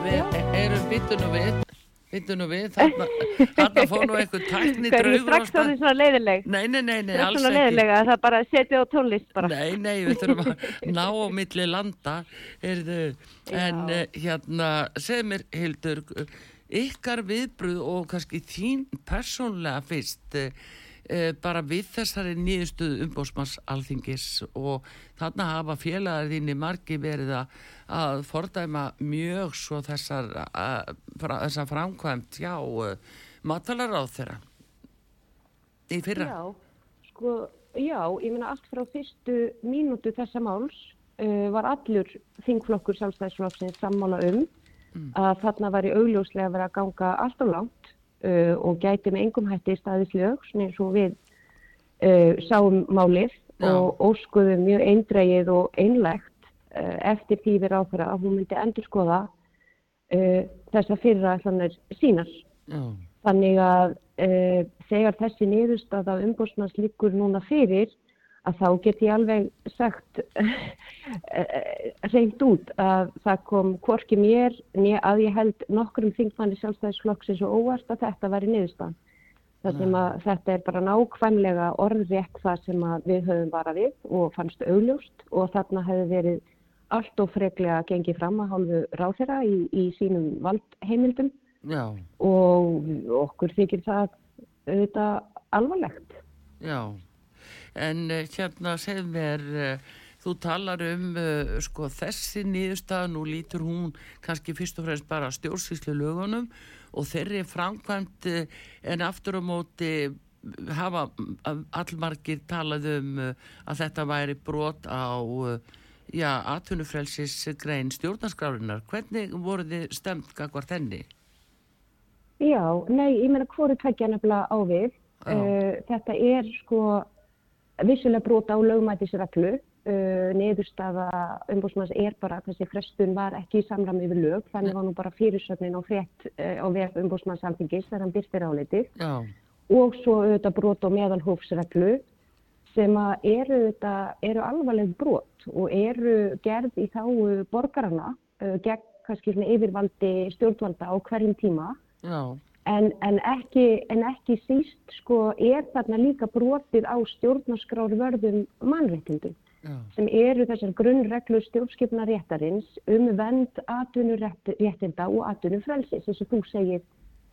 við erum bytun og við bytun og við þarna fór nú eitthvað tækni draugur strax á því svona leiðileg nei, nei, nei, nei alls ekki. það er bara að setja á tónlist bara. Nei, nei, við þurfum að ná á milli landa Heyrðu, en uh, hérna segð mér Hildur ykkar viðbröð og kannski þín persónlega fyrst uh, e, bara við þessari nýðustuð umbósmanns alþingis og þarna hafa félagariðinni margi verið að fordæma mjög svo þessar, að, fra, þessar framkvæmt já, matvalar á þeirra í fyrra. Já, sko, já, ég minna allt frá fyrstu mínútu þessa máls uh, var allur þingflokkur sjálfstæðisflokksins sammála um mm. að þarna var í augljóslega verið að ganga allt á langt uh, og gæti með engum hætti staðislög eins og við uh, sáum málið Já. og óskuðum mjög eindrægið og einlegt uh, eftir því við ráðfæra að hún myndi endur skoða uh, þessa fyriræðlanir sínar. Já. Þannig að þegar þessi niðurstað af umbúrsmanns líkur núna fyrir að þá get ég alveg sagt reynd út að það kom hvorki mér að ég held nokkrum þingmanni sjálfstæðisflokksins og óvart að þetta. Það sem að þetta er bara nákvæmlega orðrétt það sem við höfum varað við og fannst augljóst og þarna hefði verið allt og freklega gengið fram að hálfu ráþera í, í sínum valdheimildum Já. og okkur þykir það auðvitað alvarlegt. Já, en uh, hérna segð mér, uh, þú talar um uh, sko þessi nýðustaf, nú lítur hún kannski fyrst og fremst bara stjórnsýslu lögunum og þeirri framkvæmt en aftur á móti hafa allmargir talað um að þetta væri brot á já, atvinnufrelsis grein stjórnarskrárinar. Hvernig voru þið stemt kakvar þenni? Já, nei, ég meina hvoru tveggja nefnilega á við. Uh, þetta er sko vissulega brota á lögmætisreglu. Uh, Neðurstaða umbúsmanns er bara að þessi frestun var ekki í samram yfir lög. Þannig var nú bara fyrirsögnin og frétt uh, á vef umbúsmanns alþingis þegar hann byrstir áleitið. Og svo auðvitað brota á meðalhófsreglu sem eru, eru alvarleg brot og eru gerð í þá borgarana gegn kannski yfirvaldi stjórnvalda á hverjum tíma En, en, ekki, en ekki síst sko er þarna líka brotið á stjórnarskrárvörðum mannréttindum sem eru þessar grunnreglu stjórnskipna réttarins um vend atvinnuréttinda og atvinnufrelsis eins og þú segir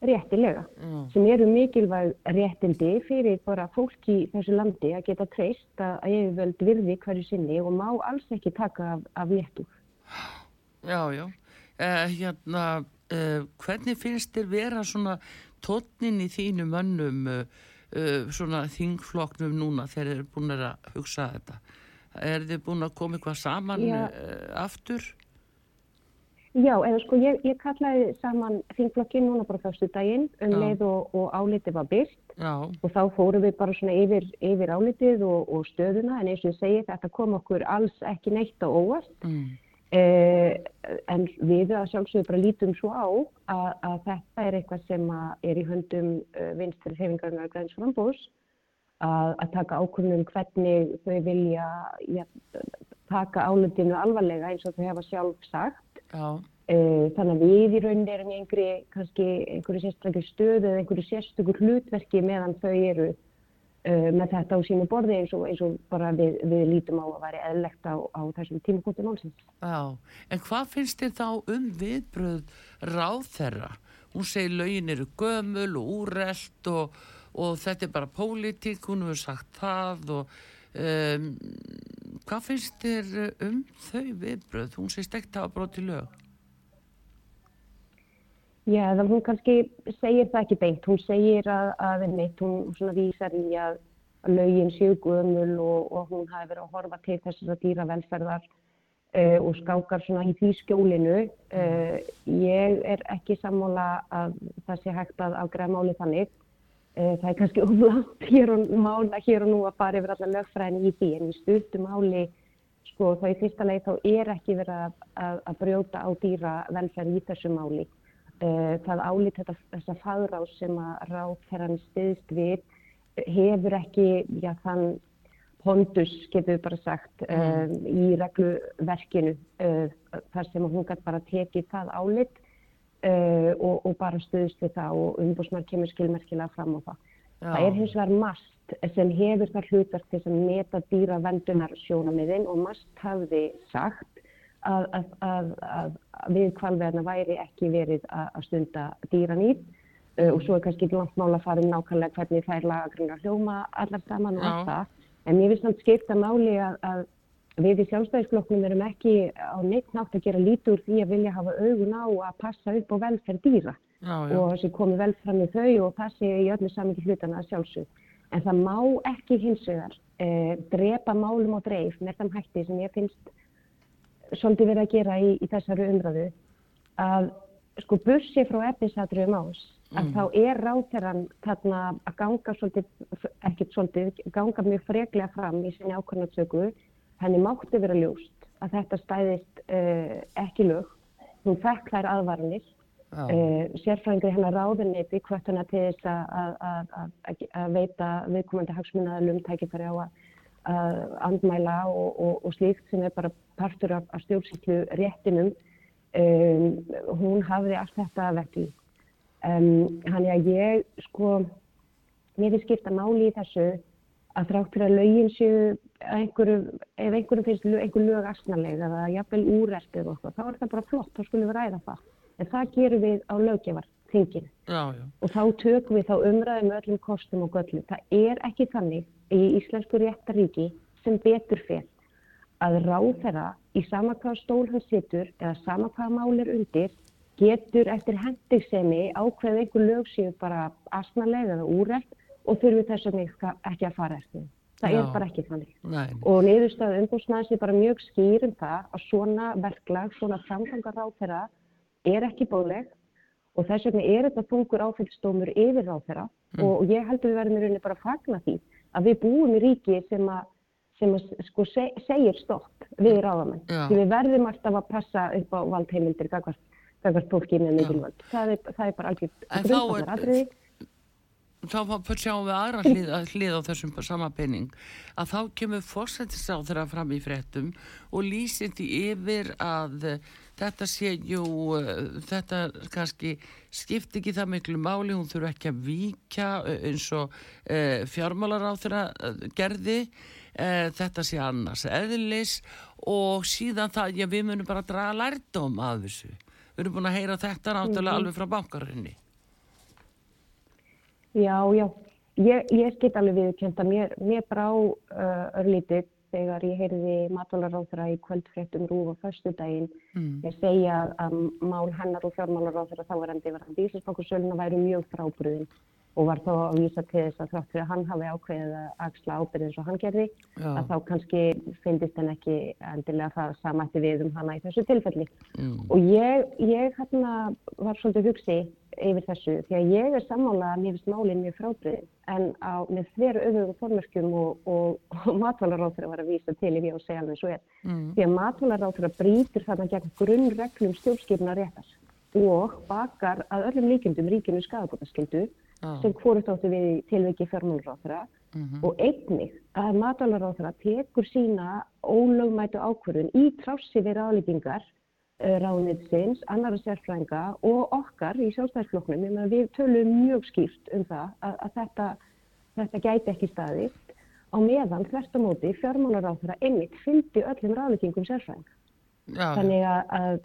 réttilega Já. sem eru mikilvæg réttindi fyrir bara fólk í þessu landi að geta treyst að ég hef völd virði hverju sinni og má alls ekki taka af, af léttu. Já, já. Uh, hérna Uh, hvernig finnst þér vera svona tótnin í þínu mönnum uh, uh, svona þingfloknum núna þegar þið eru búin að hugsa þetta er þið búin að koma eitthvað saman aftur? Já, eða sko ég, ég kallaði saman þingflokkin núna bara fyrstu daginn um Já. leið og, og álitið var byrkt og þá fórum við bara svona yfir, yfir álitið og, og stöðuna en eins og ég segi þetta kom okkur alls ekki neitt á óvast mm. Eh, en við að sjálfsögðu bara lítum svo á að, að þetta er eitthvað sem er í höndum uh, vinstri hefingarnar Græns Frambós að, að taka ákvörnum hvernig þau vilja ja, taka álundinu alvarlega eins og þau hefa sjálf sagt. Eh, þannig að við í rauninni erum í einhverju, sérstaklega stöðu eða einhverju sérstaklega hlutverki meðan þau eru með þetta á sínu borði eins og, eins og bara við, við lítum á að væri eðlegt á, á þessum tímakóttum álsins. Já, en hvað finnst þér þá um viðbröð ráð þeirra? Hún segir lögin eru gömul og úrreld og, og þetta er bara pólitík, hún hefur sagt það og um, hvað finnst þér um þau viðbröð? Hún segir stekt að hafa brotið lög. Já, þannig að hún kannski segir það ekki beint. Hún segir að, að einmitt, hún svona vísar í að, að lögin séu guðmul og, og hún hafi verið að horfa til þess að dýra velferðar uh, og skákar svona í því skjólinu. Uh, ég er ekki sammála að það sé hægt að afgræða máli þannig. Uh, það er kannski oflant hér og mála hér og nú að fara yfir alla lögfræðin í því en í stuttum máli sko þá í fyrsta leið þá er ekki verið að, að brjóta á dýra velferð í þessu máli. Uh, það álít þetta, þessa fagráð sem að ráð þegar hann stiðst við hefur ekki já, þann pondus, getur við bara sagt, uh, mm. í regluverkinu uh, þar sem hún gæti bara tekið það álít og, og bara stuðst við það og umbúsmar kemur skilmerkilega fram á það. Já. Það er hins vegar mast sem hefur það hlutverk til að meta dýra vendunar sjónamiðin og mast hafði sagt að, að, að, að við kvalveðna væri ekki verið að stunda dýranýtt uh, og svo er kannski langt mála að fara um nákvæmlega hvernig þær lagagringar hljóma allar saman og allt það. En mér finnst það skipta máli að við í sjálfstæðisflokknum erum ekki á neitt nátt að gera lítur því að vilja hafa augun á að passa upp á velferð dýra já, já. og þessi komi vel fram í þau og passi í öllu samingi hlutana að sjálfsög. En það má ekki hins vegar eh, drepa málum og dreif með þann hætti sem ég finnst svolítið verið að gera í, í þessari umræðu að sko bursi frá efnisatruðum ás að mm. þá er ráþeran þarna að ganga svolítið, ekkert svolítið, ganga mjög freglega fram í sinni ákvæmnarsöku henni mátti vera ljóst að þetta stæðist uh, ekki lög hún fekk þær aðvarnir oh. uh, sérfræðingur hennar ráðunniði hvort hana til þess að veita viðkomandi hagsmunnaðalum tækifæri á að að andmæla og, og, og slíkt sem er bara partur af, af stjórnsýtlu réttinum um, hún hafði allt þetta að vekli um, hann er að ég sko mér finnst skipta máli í þessu að þrátt fyrir að lögin séu einhverju, ef einhverjum finnst einhver lög asnalega eða jafnvel úrertið og eitthvað, þá er það bara flott, þá skulum við ræða það. En það gerum við á lögjafar þingin og þá tökum við þá umræðum öllum kostum og göllum. Það er ekki þannig í Íslensku réttaríki sem betur fyrr að ráð þeirra í sama hvað stól hann situr eða sama hvað mál er undir getur eftir hendigsemi ákveð einhver lög séu bara asnalega eða úrert og þurfum þess að ekki að fara eftir. Það Já. er bara ekki þannig. Nei. Og niðurstaðu umbúrsnæðis er bara mjög skýr um það að svona verklag, svona framgangar á þeirra er ekki bóðleg og þess vegna er þetta þungur áfellstómur yfir á þeirra mm. og ég heldur við verðum í rauninni bara að fagna því að við búum í ríki sem að, sem að sko seg, segir stopp við ráðamenn. Því við verðum alltaf að passa upp á valdheimildir gagvart fólki með mikilvægt. Það, það er bara alveg grundarnar aðriði þá sjáum við aðra hlið, hlið á þessum sama penning að þá kemur fórsættisáð þeirra fram í frettum og lýsir því yfir að þetta sé jú, uh, þetta kannski skipti ekki það miklu máli, hún þurfa ekki að víkja uh, eins og fjármálar á þeirra gerði, þetta sé annars eðlis og síðan það, já við munum bara draga lærdom að þessu. Við erum búin að heyra þetta náttúrulega -hmm. alveg frá bankarinni. Já, já, ég, ég get alveg viðkjönd að mér, mér brá uh, örlítið þegar ég heyrði matválaráþara í kvöldfréttum rúf á förstu daginn. Mm. Ég segja að mál hennar og fjármálaráþara þá var endi verðan Íslandsbankursöluna væri mjög frábriðin og var þá að vísa til þess að þrátt fyrir að hann hafi ákveðið að axla ábyrðið eins og hann gerði Já. að þá kannski finnist henn ekki endilega það samætti við um hana í þessu tilfelli mm. og ég, ég hérna var svolítið hugsi yfir þessu því að ég er sammálað að mér finnst málinn mjög frábriðin en á með þveru auðvögu formörkjum og, og, og matválaráþur að vera að vísa til ef ég á að segja alveg svo er mm. því að matválaráþur að brýtur þarna gegn grunnreglum stjórnskipna réttas og bakar að öllum líkjumdum ríkinu skadabótaskildu ah. sem hvort áttu við tilviki fjármálaráþara mm -hmm. og einnig að matválaráþara tekur sína ólögmætu ákverðun í trássi við ráðleggingar uh, ráðnitsins, annara sérfrænga og okkar í sjálfstæðsflokknum við tölum mjög skýrt um það að, að þetta, þetta gæti ekki staðist á meðan þvert á móti fjármálaráþara einmitt fylgdi öllum ráðleggingum sérfrænga. Já. Þannig að, að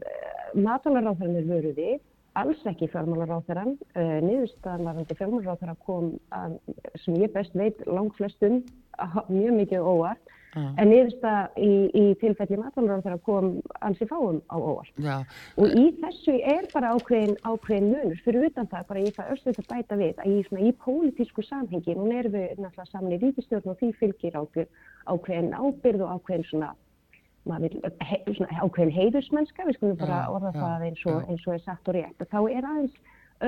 matválaráþaran er vöruðið alls ekki fjármálaráþarann. Eh, Niðurstaðan varandi fjármálaráþara kom að, sem ég best veit langt flestum mjög mikið óvart uh. en niðurstað í, í tilfelli matválaráþara kom ansi fáum á óvart. Ja. Og í þessu er bara ákveðin, ákveðin munur fyrir utan það, bara ég fæ öllsveit að bæta við að í, svona, í pólitísku samhengi, nú erum við náttúrulega saman í ríkistjórn og því fylgir ákveðin ábyrð og ákveðin svona maður vil he, ákveðin heiðusmennska, við skulum bara ja, orða ja, það eins og, eins og er sagt og rétt. Og þá er aðeins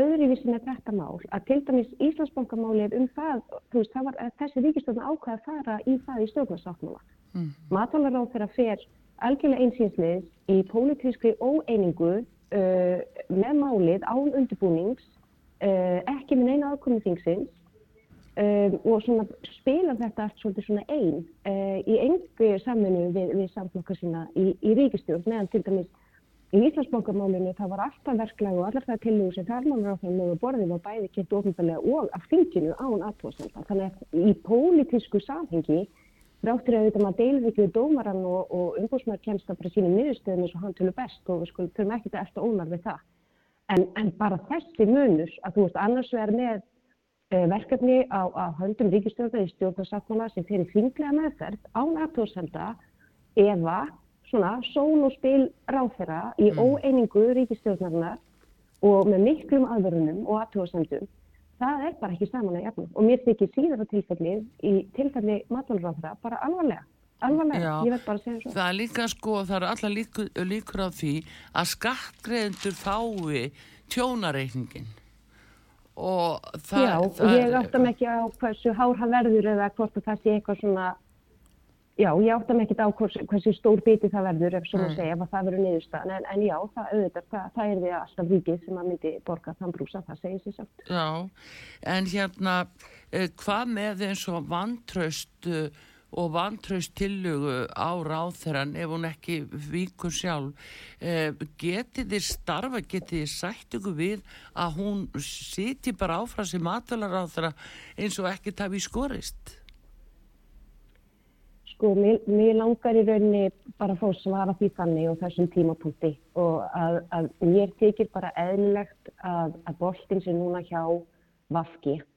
öðruvísi með þetta mál að til dæmis Íslandsbankamálið um það, þú veist, það var þessi ríkistöðun ákveð að fara í það í stjórnarsáttmála. Mm. Matalara á þeirra fer algjörlega einsýnsliðs í pólitískri óeiningu uh, með málið án undirbúnings, uh, ekki með neina aðkomið þingsins Um, og svona spila þetta allt svolítið svona einn uh, í engu samfunnu við, við samflokka sína í, í ríkistjórn meðan til dæmis í Íslandsbókamálinu það var alltaf verklag og allar það tilhugur sem þarmanur á þeim með borðið var bæði kynnt ofinbarlega og af þinginu án aðtóðsenda þannig að í pólitísku samhengi þráttur að þetta maður við dómaran og, og umbúsmaður kemst að bara sínum miðurstöðum eins og hann tölur best og við skulum þurfum ekkert eftir ónar við það. En, en bara þessi munur að þú veist annars verð með Eh, verkefni á, á höndum ríkistjórnar í stjórnarsáttmála sem fyrir þinglega meðferð án aðtóðsenda eða svona sól og spil ráþera í mm. óeiningu ríkistjórnarnar og með miklum aðverunum og aðtóðsendum það er bara ekki saman að jafna. Og mér þykir síðan á tilfelli í tilfelli matvalráþera bara alvarlega. Alvarlega, Já, ég veit bara að segja svo. Það er líka sko, það eru alla líkur, líkur á því að skattgreðendur fái tjónareikningin og það, Já, það ég átta mig ekki á hversu hár hann verður eða hvort það sé eitthvað svona Já, ég átta mig ekki á hversu, hversu stór biti það verður ef svona mm. segja að það verður niðurstaðan en, en já, það, auðvitað, það, það er því alltaf ríkið sem að myndi borga þann brúsa, það segir sér samt. Já, en hérna, eh, hvað með eins og vantraust og vantraust tillögu á ráþeran ef hún ekki víkur sjálf eh, geti þið starfa, geti þið sætt ykkur við að hún siti bara áfram sem matvalar ráþera eins og ekki tafi skorist Sko, mér, mér langar í rauninni bara að fá svara því þannig og þessum tímapunkti og að, að mér tekir bara eðlilegt að, að boltin sem núna hjá Vafki Já. Uh,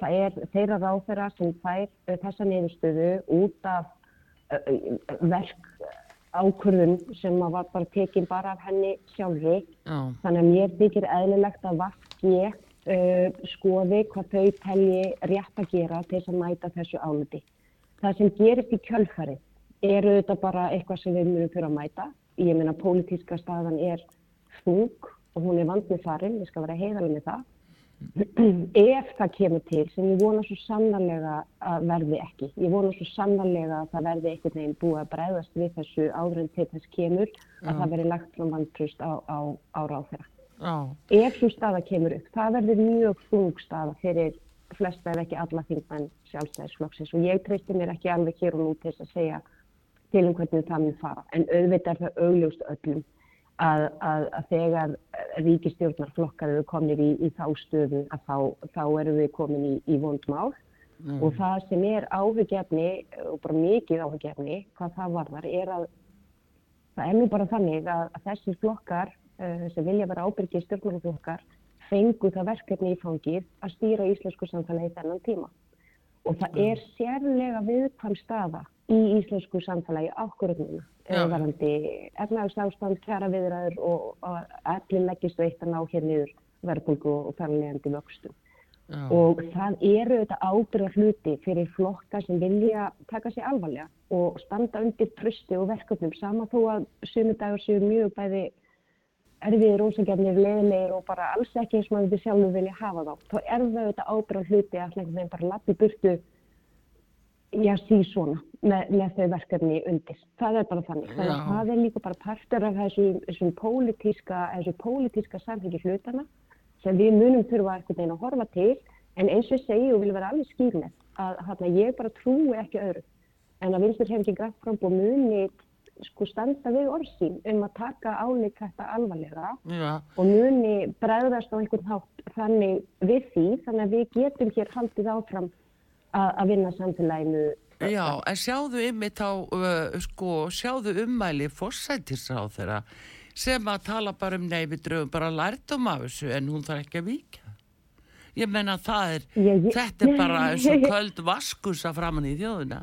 það er þeirra ráþæra sem fær uh, þessa niðurstöðu út af uh, verk ákurðun sem var bara tekinn bara af henni sjálfri. Já. Þannig að mér þykir eðlilegt að vakki skoði hvað þau telji rétt að gera til að mæta þessu áliti. Það sem gerist í kjölfari eru þetta bara eitthvað sem við mjög fyrir að mæta. Ég meina, pólitíska staðan er þung og hún er vandmið farin, við skal vera heiðalið með það ef það kemur til sem ég vona svo sannarlega að verði ekki. Ég vona svo sannarlega að það verði einhvern veginn búið að bregðast við þessu áðurinn til þess kemur að Já. það verði lagt frá vantrust á, á, á ráð þeirra. Já. Ef svo staða kemur upp, það verður mjög þung staða fyrir flesta ef ekki alla þingmenn sjálfstæðisflokksins og ég treysti mér ekki alveg hér og nú til þess að segja til um hvernig það mun fara. En auðvitað er það augljóst öllum að, að, að þegar ríkistjórnarflokkar eru komin í, í þá stöðu að þá, þá eru við komin í, í vondmál mm. og það sem er áhugjefni og bara mikið áhugjefni hvað það varðar er að það er nú bara þannig að, að þessir flokkar uh, sem vilja vera ábyrgið stjórnarflokkar fengu það verkefni í fangið að stýra íslensku samfélagi þennan tíma og það mm. er sérlega viðkvæm staða í íslensku samfélagi ákvörðunum varandi efnagsástand, kjara viðræður og, og allir leggist veitt að ná hér niður verðbólgu og þarlegandi vöxtum. Já. Og það eru þetta ábyrða hluti fyrir flokka sem vilja taka sér alvarlega og standa undir trösti og verkefnum sama þó að sumundagur séu mjög bæði erfiðir, ósækjarnir, leðilegir og bara alls ekki eins og maður sjálfur vilja hafa þá. Þá er það þetta ábyrða hluti að þeim bara lappi burtu já, sí svona með, með þau verkefni undir. Það er bara þannig. Þannig að það er líka bara partur af þessum, þessum pólitíska, þessu pólitíska samhengi hlutana sem við munum þurfa eitthvað einn að horfa til en eins og segi og vil vera alveg skýr með að hana, ég bara trúi ekki öðru en að vinstur hef ekki grætt fram og muni sko standa við orðsým um að taka álík þetta alvarlega Já. og muni bregðast á einhvern hátt þannig við því þannig að við getum hér haldið áfram að vinna samfélaginu. Já, en sjáðu ymmið þá, uh, sko, sjáðu ummæli fórsættisráð þeirra sem að tala bara um neyfi drögum, bara lærtum af þessu en hún þarf ekki að vika. Ég menna það er, ég, ég, þetta er bara eins og köld vaskus að framann í þjóðuna.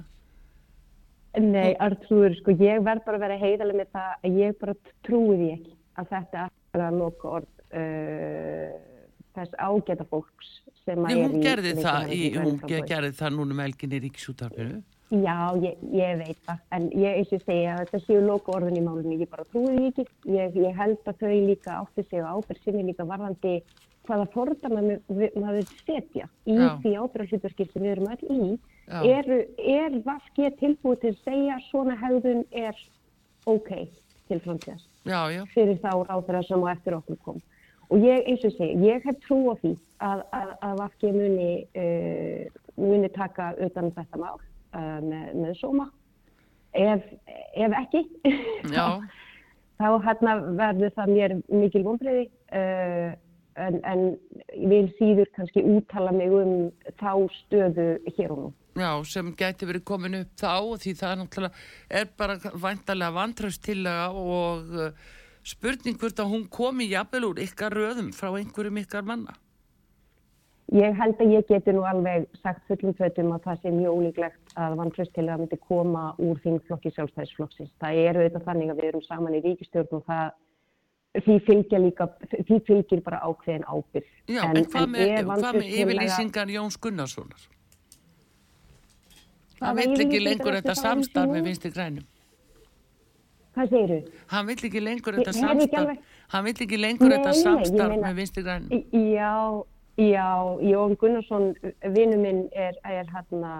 Nei, Artur, sko, ég verð bara að vera heidalega með það að ég bara trúi því ekki að þetta er að loka orð uh, þess ágæta fólks sem að er í... Hún gerði það, í, hún gerði það núna með elginni í ríksútarfinu. Já, ég, ég veit það, en ég eins og segja að þetta séu loku orðin í málunni, ég bara trúi ekki. Ég, ég held að þau líka átti sig og ábyrg sinni líka varðandi hvaða fordama maður setja í Já. því ábyrgallutverki sem við erum öll í. Er, er Vaskið tilbúið til að segja svona hegðun er ok til framtíðast? Fyrir þá ráður það sem á eftir okkur kom. Og ég, eins og segja, ég hef trú á því að, að, að Vafki muni, uh, muni taka utan um þetta mál uh, með, með sóma. Ef, ef ekki, þá, þá hérna verður það mér mikil vonbreiði uh, en, en vil síður kannski úttala mig um þá stöðu hér og nú. Já, sem gæti verið komin upp þá og því það er náttúrulega, er bara vantarlega vantraustillega og spurning hvort að hún komi jafnvel úr ykkar röðum frá einhverjum ykkar manna? Ég held að ég geti nú alveg sagt fullum fötum að það sé mjög ólíklegt að vantröst til að myndi koma úr þingflokki sjálfstæðisflokksins. Það er auðvitað þannig að við erum saman í ríkistjórn og það, því, fylgir líka, því fylgir bara ákveðin ábyrg. Já, en, en hvað með, með yfirlýsingar Jóns Gunnarssonar? Það vill ekki lengur þetta samstarf með vinsti grænum. Hvað segir þú? Hann vill ekki lengur þetta samstarf hann vill ekki lengur þetta samstarf með vinstir grænum Já, já Jón Gunnarsson vinnu minn er, er hérna,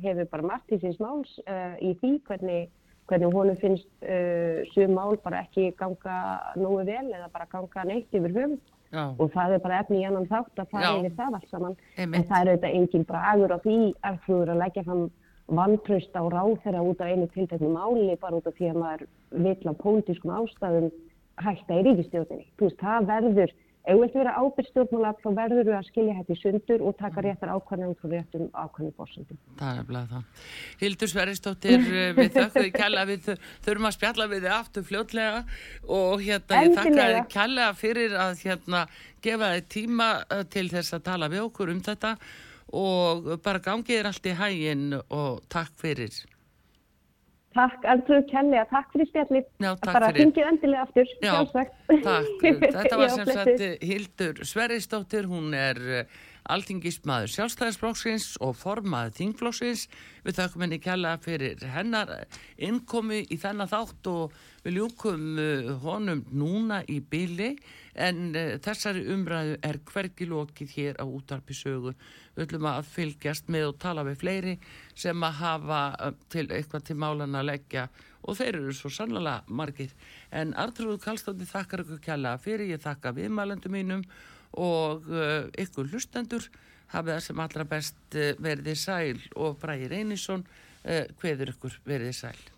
hefur bara margt í síns máls uh, í því hvernig, hvernig honum finnst uh, sögum mál bara ekki ganga nógu vel eða bara ganga neitt yfir höfum Já. og það er bara efni í annan þátt að fara yfir það allt saman Einmitt. en það er auðvitað engin bragur á því að þú eru að leggja fram vantraust á ráð þeirra út af einu tilteknum máli bara út af því að maður vil á pólitískum ástæðum hætta í ríkistjóðinni. Þú veist, það verður, ef þú vilt vera ábyrgstjórnmála þá verður þú að skilja hætti sundur og taka réttar ákvæmlega út frá réttum ákvæmlega fórsöndum. Það er bleið það. Hildur Sverristóttir, eh, við þakkaði kella, við þurfum að spjalla við þið aftur fljótlega og hérna ég þakkaði kella fyrir að hérna gefa þið tíma eh, til þess að tala við okkur um þetta og bara gangið er allt í hægin og takk fyrir. Takk, Arnur Kjellega, takk fyrir spjallið. Já, takk bara fyrir. Bara fengið endilega aftur, sjálfsagt. Takk, þetta var sem sagt Hildur Sverrisdóttir, hún er alþingismadur sjálfstæðisflokksins og formaður þingflokksins. Við þakkum henni kjalla fyrir hennar innkomi í þennan þátt og við ljúkum uh, honum núna í byli en uh, þessari umræðu er hvergi lokið hér á útarpisögu við ætlum að fylgjast með og tala við fleiri sem að hafa uh, til eitthvað til málan að leggja. Og þeir eru svo sannlega margir. En Artrúð Kallstótti þakkar ykkur kjalla fyrir, ég þakka viðmælendum mínum og uh, ykkur hlustendur hafið það sem allra best uh, verðið sæl. Og Bræði Reynisson uh, hveður ykkur verðið sæl